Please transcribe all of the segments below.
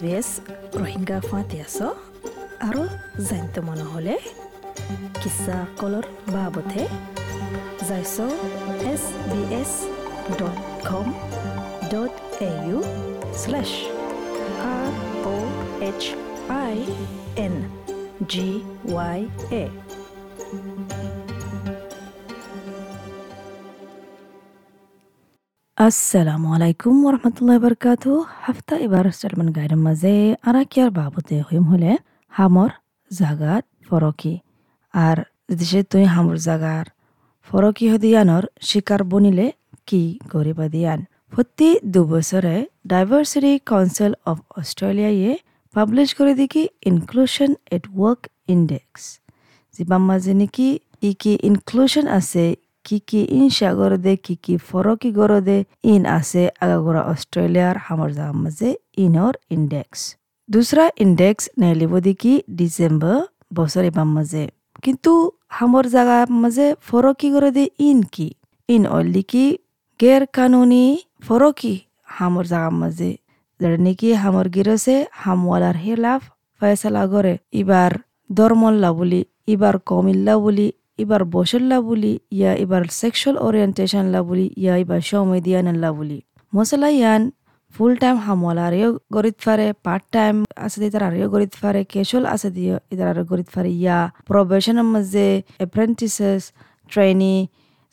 এছ ৰোহিংগা ফাঁতি আছ আৰু জানিত মন হ'লে কিছা কলৰ বাবতে যাইছ S B S dot com dot A U slash R O' H I N G Y A আসসালামু আলাইকুম ওরহমতুল্লাহ বরকাত হাফতা এবার স্টারমান গাইডের মাঝে আরাকিয়ার বাবদে হইম হলে হামর জাগাত ফরকি। আর দেশে তুই হামর জাগার ফরকি হদিয়ানর শিকার বনিলে কি গরিবা দিয়ান? প্রতি দুবছরে ডাইভার্সিটি কাউন্সিল অফ অস্ট্রেলিয়ায় পাবলিশ করে দেখি ইনক্লুশন এট ওয়ার্ক ইন্ডেক্স। যিবাম মাঝে নেকি ই কি ইনক্লুশন আছে কি কি ইনশা গরদে কি কি ফরকি গরদে ইন আছে আগাগোড়া অস্ট্রেলিয়ার হামর জাগার মাঝে ইনর ইন্ডেক্স দুসরা ইন্ডেক্স নেলিব দেখি ডিসেম্বর বছর এবার মাঝে কিন্তু হামর জাগার মাঝে ফরকি গরদে ইন কি ইন অল কি গের কানুনি ফরকি হামর জাগার মাঝে যারা নাকি হামর গিরছে হামওয়ালার হেলাফ ফয়সালা করে এবার ধর্মল্লা বলি এবার কমিল্লা বলি এবার বসল্লা বলি, ইয়া এবার সেক্সুয়াল ওরিয়েন্টেশন লা বলি, ইয়া এবার সময় লা বলি। মশলা ইয়ান ফুল টাইম হামওয়ালা আরেও গরিত ফারে পার্ট টাইম আছে দিয়ে তার আরেও গরিত ফারে ক্যাশুয়াল আছে দিয়ে ইতার আরও গরিত ফারে, ইয়া প্রবেশনের মাঝে অ্যাপ্রেন্টিসেস ট্রেনি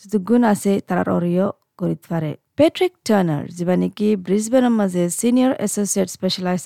যদি গুণ আছে তার অরিও গরিত ফারে। পেট্রিক টার্নার যিবা নেকি ব্রিজবেনৰ মাঝে সিনিয়র এসোসিয়েট স্পেশালাইজ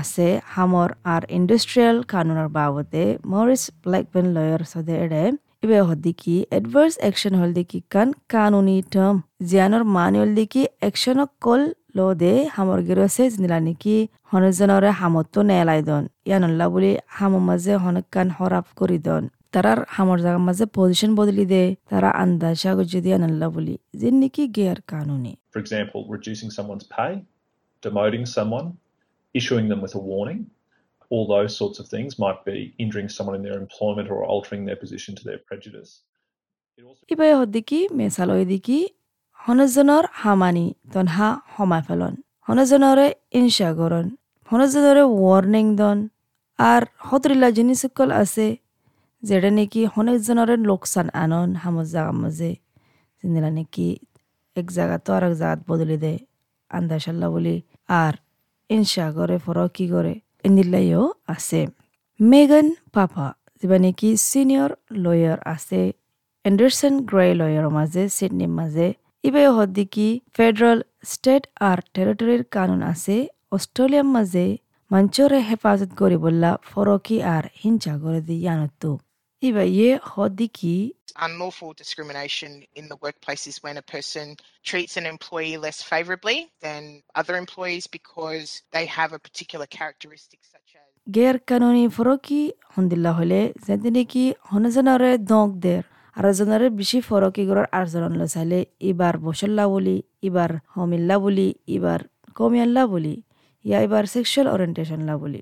আছে হামর আর ইন্ডাস্ট্রিয়াল কানুনের বাবদে মরিস ব্ল্যাকবেন লয়ার সদে এড়ে। ইবে হদ্দিকি এডভার্স একশন হল দেখি কান কানুনি টার্ম জিয়ানোর মান হল দেখি একশনক কল লো দে হামর গিরছে জিনিলা নেকি হনজনরে হামতো নেলাই দন। ইয়ানল্লা বুলি হামর মাঝে হনক কান হরাপ করি দন। তারার হামর জাগার মাঝে পজিশন বদলি দে তারা আন্দাজা যদি আনাল্লা বলি। যে নাকি গেয়ার কানুনি। For example, reducing someone's pay, demoting someone, issuing them with a warning, all those sorts of things might be injuring someone in their employment or altering their position to their prejudice. It also ইবাই হদ্দিকি মেসালয় দিকি হনজনৰ হামানি তনহা সমাই Felon হনজনরে ইনশা গরন হনজনরে warning দন আর হতরিলা জিনিসকল আছে যেটা নাকি হনেকজনরে লোকসান আনন হামর জাগার মাঝে যেদিনা নাকি এক জায়গা তো আর এক জায়গাত বদলি দে আন্দাশাল্লা বলি আর ইনশা করে ফরকি করে এনিলাইও আছে। মেগান পাপা যেবা নেকি সিনিয়র লয়াৰ আছে এণ্ডাৰচন গ্ৰে লয়াৰৰ মাজে চিডনীৰ মাজে। ইবে হদ্দিকি ফেডারেল স্টেট আর টেৰিটৰীৰ কানুন আছে, অষ্ট্ৰেলিয়াৰ মাজে। মঞ্চৰে হেফাজত কৰিবলা ফরকি আর হিংসা কৰি দি ইয়ানতো। ইবা ইয়ে হদ্দিকি Unlawful discrimination in the workplace is when a person treats an employee less favourably than other employees because they have a particular characteristic such as গের কানুনি ফরকি হন্দিল্লা হলে যেদি নাকি হনজনরে দক দের আর জনরে বেশি ফরকি গড়ার আর জন চাইলে এবার বসল্লা বলি এবার হমিল্লা বলি এবার কমিয়াল্লা বলি ইয়া এবার সেক্সুয়াল ওরিয়েন্টেশন লা বলি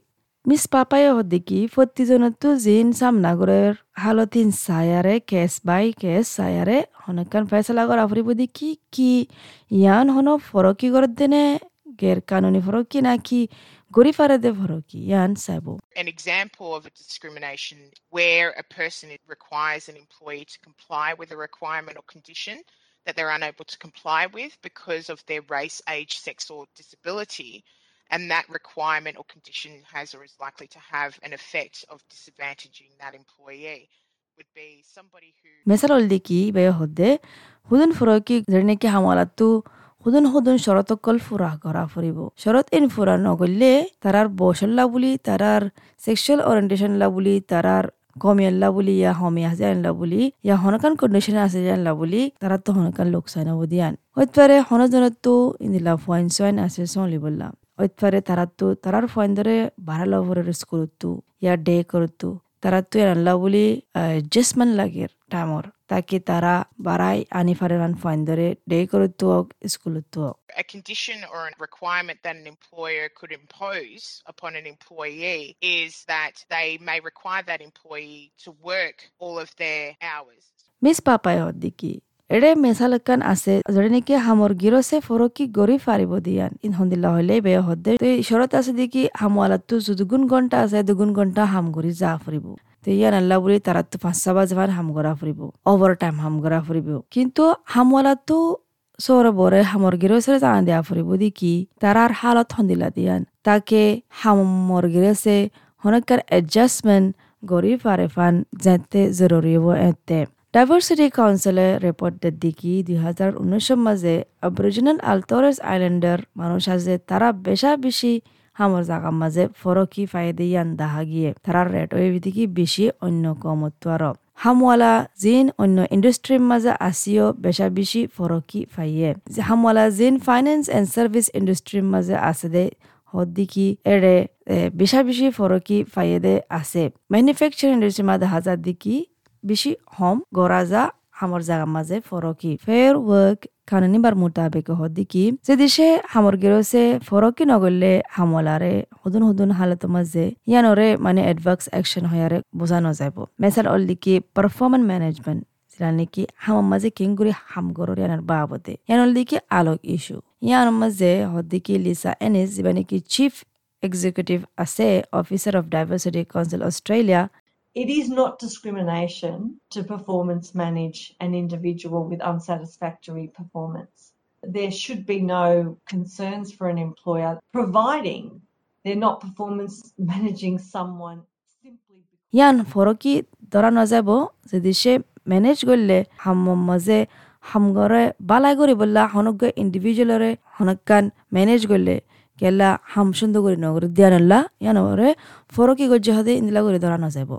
মিস পাপায় হদ্দিকি প্রতিজনতো জিন সামনাগরের হালতিন সায়ারে কেস বাই কেস সায়ারে হনকান ফেসলা করা ফুরিব দেখি কি ইয়ান হন ফরকি গড় দেনে গের কানুনি ফরকি নাকি গরি ফারে দে ফরকি ইয়ান সাইবো an example of a discrimination where a person requires an employee to comply with a requirement or condition that they're unable to comply with because of their race, age, sex, or disability. And that requirement or condition has or is likely to have an effect of disadvantaging that employee would be somebody who মেসাল দেখি বে হদে হুদুন ফুরকি যেনেকি হামালাতো হুদুন হুদুন শরতকল ফুরা করা ফুরিব শরত in ফুরা নগরলে তারার বসল্লা বুলি তারার sexual orientation লা বুলি তারার কমিয়াল্লা বুলি ইয়া বুলি ইয়া হনকান কন্ডিশন আছে জানলা বুলি তারা তো হনকান লোকসান দিয়ান হইতে পারে হনজনত তো ইন্দিলা ফয়েন সোয়াইন আছে সলি পারে ধরে বাড়ালা ভরে স্কুলতো ইয়া ডে করতো তারা তো আল্লাহ বুলি জেসমান লাগের টাইমর তাকে তারা বাড়াই আনি ফারেন ফাইন ধরে ডে করতো স্কুলতো a condition or a requirement that an employer could impose upon an employee is that they may require that employee to work all of their hours. Miss পাপায় হদ্দিকি এড়ে মেসালকান আছে যেটা নাকি হামর গিরসে ফরকি গরি ফারিব দিয়ান। ইন হন্দিল্লা হলে বে হদ্দে তো শরত আছে দেখি তো দুগুণ ঘণ্টা আছে দুগুণ ঘণ্টা হাম গরি যা ফুরিব তো ইয়ান আল্লাহ বলি তারা তো পাঁচ সাবা যাবার হাম গড়া ফুরিব ওভার টাইম হাম গড়া ফুরিব কিন্তু তো সৌর বরে হামর গিরসে জানা দেয়া ফুরিব দেখি তারার হালত হন্দিলা দিয়ান। তাকে হামর গিরসে হনকার এডজাস্টমেন্ট গরি ফারে ফান, যেতে জরুরি এতে। ডাইভার্সিটি কাউন্সিলে রিপোর্ট দিকি দুই হাজার উনিশের মাঝে অবরিজিনাল আলতরেস আইল্যান্ডের মানুষ আছে তারা বেশা বেশি হামর জাগার মাঝে ফরকি ফাইদে ইয়ান দাহা গিয়ে তারা রেট ওই দিকে বেশি অন্য কমত্ব আর হামওয়ালা জিন অন্য ইন্ডাস্ট্রির মাঝে আসিও বেশা বেশি ফরকি ফাইয়ে হামওয়ালা জিন ফাইন্যান্স এন্ড সার্ভিস ইন্ডাস্ট্রির মাঝে আছে দে হদ্দিকি এড়ে বেশা বেশি ফরকি ফাইয়ে দে আছে ম্যানুফ্যাকচারিং ইন্ডাস্ট্রির মাঝে হাজার দিকি বেশি হম গরাজা হামর জাগা মাঝে ফরকি। ফেয়ার ওয়ার্ক কানুনি বার মোতাবেক হদ্দিকি যে দেশে হামর গেরসে ফরকি নগরলে হামলারে হুদুন হুদুন হালত মাঝে ইয়ানরে মানে অ্যাডভান্স অ্যাকশন হয়ারে বোঝানো যাব মেসাল অল দিকি পারফরমেন্স ম্যানেজমেন্ট যেটা নাকি হামার মাঝে কিংগুড়ি হামগরর ইয়ানার বাবদে। ইয়ানল দিকে আলোক ইস্যু ইয়ার মাঝে হদ্দিকি লিসা এনিস, যেবা নাকি চিফ এক্সিকিউটিভ আছে officer of diversity council Australia It is not discrimination to performance manage an individual with unsatisfactory performance. There should be no concerns for an employer providing they're not performance managing someone করলে হাম মাঝে হামগরে বালাই করি বললা হনজ্ঞ ইন্ডিভিজুয়ালরে হনকান manage করলে কেলা হাম সুন্দর করে নগর দিয়ানল্লা ইয়ানরে ফরকি গজ্জে হদে ইন্দিলা করে ধরা নযাব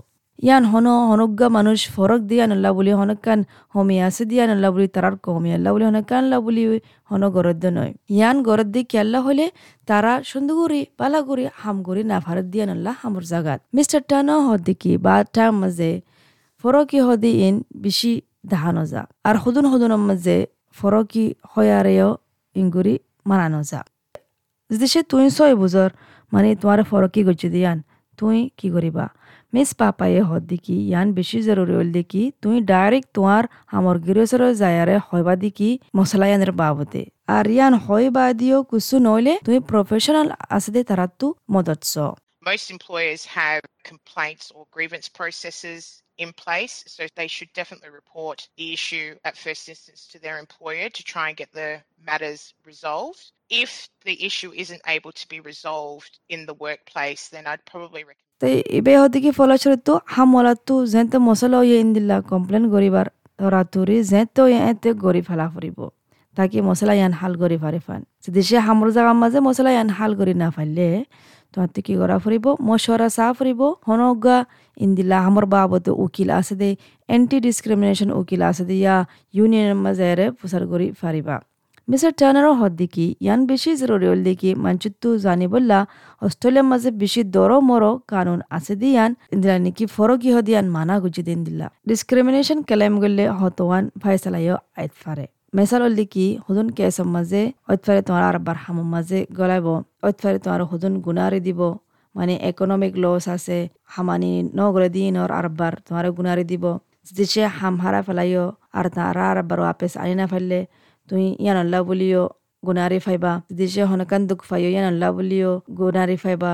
ইয়ান হন হনজ্ঞা মানুষ ফরক দিয়া নল্লা বুলি, হনকান হমি আছে দিয়া নল্লা বুলি তারার কমি আল্লাহ বুলি, হনকান আল্লাহ বুলি হন গরদ্দ নয়। ইয়ান গরদ দি কেল্লা হলে তারা সুন্দরগুড়ি বালাগুড়ি হামগুড়ি না ফারত দিয়া নল্লা হামর জাগাত। মিস্টার টানো হদ্দিকি বা টাইম মাঝে ফরকি হদি ইন বেশি দাহানো যা আর হদুন হদুনের মাঝে ফরকি হয়ারেও ইংগুড়ি মানানো যা যদি সে তুই ছয় বুঝর মানে তোমার ফরকি গজ্জি দিয়ান তুই কি করিবা মিস পাপায়ে হদ দিকি ইয়ান বেশি জরুরি হল দেখি তুই ডাইরেক্ট তোমার আমার গিরসর জায়ারে হয়বা দিকি মশলা ইয়ানের বাবদে আর ইয়ান হয় বা দিও কুসু নইলে তুই প্রফেশনাল আছে দে তারা তু মদত Most employers have complaints or grievance processes in place, so they should definitely report the issue at first instance to their employer to try and get the matters resolved. If the issue isn't able to be resolved in the workplace, then I'd probably recommend তাই এবে হদিকে ফলস্বরূপ হামলাতো যেতে মশলা ইয়ে ইন্দিল্লা complain করিবার ধরাতুরি যেতে এতে গরি ফেলা ফুরিব তাকে মশলা ইয়ান হাল করি ফারে ফান। যদি সে হামর জাগার মাঝে মশলা ইয়ান হাল করি না ফাইলে তোমার কি করা ফুরিব মশরা চা ফুরিব হনগা ইন্দিলা হামর বাবদ উকিল আছে দে এন্টি ডিসক্রিমিনেশন উকিল আছে দে, ইয়া ইউনিয়নের মাঝে প্রচার করি ফারিবা মানচিত্তু জানিবল্লা অস্ট্রেলিয়ার মাঝে বেশি দর মর কানুন আছে দিয়ান ইন্দিলা নাকি ফরক ইহ দিয়ান মানা গুজি দিন দিলা ডিসক্রিমিনেশন ক্লেম করলে হতওয়ান ফাইসালাইও আইত ফারে। মেসাল হল দেখি, হুদুন কেসর মাঝে ঐতফারে তোমার আর বার হামর মাঝে গলাইব ঐতফারে তোমার হুদুন গুনারি দিব মানে ইকোনমিক লস আছে, হামানি নগরে দিন ওর আরবার তোমার গুনারি দিব সে হাম হারা ফেলাইও, আর তারা আরবার ওয়াপেস আনি না ফেললে তুই ইয়ান আল্লাহ বলিও, গুনারি ফাইবা। যদি সে হনকান দুঃখ ফাইও ইয়ান আল্লাহ বলিও, গুনারি ফাইবা।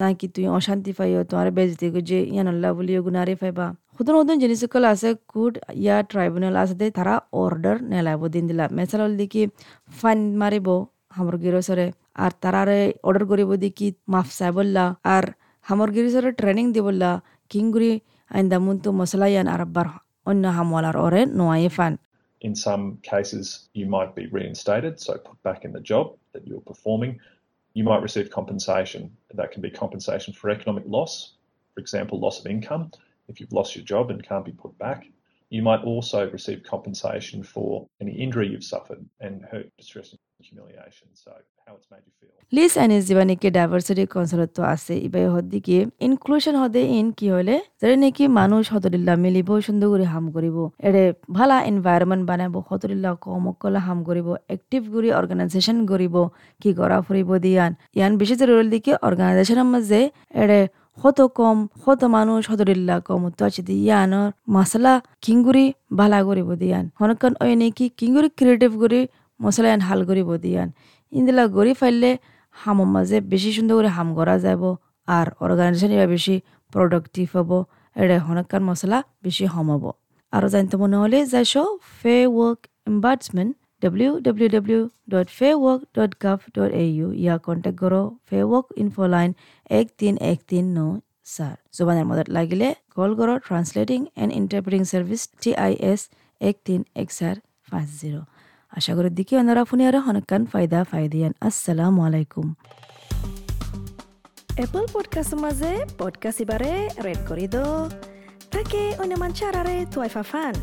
নাকি তুই অশান্তি ফাইও তোমার বেজতি গুজে ইয়ান আল্লাহ বলিও, গুনারি ফাইবা। হুদুন হুদুন জিনিসকল আছে কুড ইয়া, ট্রাইব্যুনাল আছে দে তারা অর্ডার নেলাইব, দিন দিলা। মেসাল দেখি, ফাইন মারিব, হামর গিরসরে আর তারারে অর্ডার করিব দিকি মাফ চাইবল্লা আর হামর গিরসরে ট্রেনিং দিবল্লা কিংগুরি আইন্দা মুন্তু মশলা ইয়ান আরব্বার অন্য হামওয়ালার ওরে নোয়াই ফান In some cases, you might be reinstated, so put back in the job that you're performing. You might receive compensation. That can be compensation for economic loss, for example, loss of income if you've lost your job and can't be put back. You might also receive compensation for any injury you've suffered and hurt, distress, and made you feel. লিস এনিস জীবানিকে diversity consultant আছে ইবাই হদ্দিকে inclusion হদে in কি হলে যেটা নাকি মানুষ হতরিল্লা মিলিব সুন্দর করে হাম করিব এড়ে ভালা এনভায়রনমেন্ট বানাব হতরিল্লা কমকলা হাম করিব এক্টিভ করে অর্গানাইজেশন করিব কি করা ফুরিব দিয়ান ইয়ান বিশেষ রোল দিকে অর্গানাইজেশনের মাঝে এড়ে কত কম কত মানুষ হদরিল্লা কম তো আছে ইয়ানোর মশলা কিঙ্গুরি ভালা করিব দিয়ান হনকান ওই নাকি কিঙ্গুরি ক্রিয়েটিভ করে মশলা এন হাল করিব দিয়ান। ইন্দিলা গড়ি ফাইলে হামৰ মাঝে বেশি সুন্দর করে হাম করা যাব আর অর্গানাইজেশন এবার বেশি প্রডাক্টিভ হব। এড়ে হনকান মশলা বেশি হব। আরও জানতে মনে হলে যাইছ ফে ওয়ার্ক এম্বার্টসমেন্ট www.fairwork.gov.au या কন্টেক্ট করো ফেওয়ার্ক ইনফো লাইন এক তিন এক তিন ন চার জোবানের মদত লাগিলে কল করো translating and interpreting service T I S এক তিন এক চার পাঁচ জিরো আশা করি দিকে অনারা ফোনে আর কান ফায়দা ফায়দিয়ান আসসালামু আলাইকুম। এপল পডকাস্ট মাঝে পডকাস্ট ইবারে রেড করে দো তাকে অন্য মানুষ আরারে তোয়াইফা ফান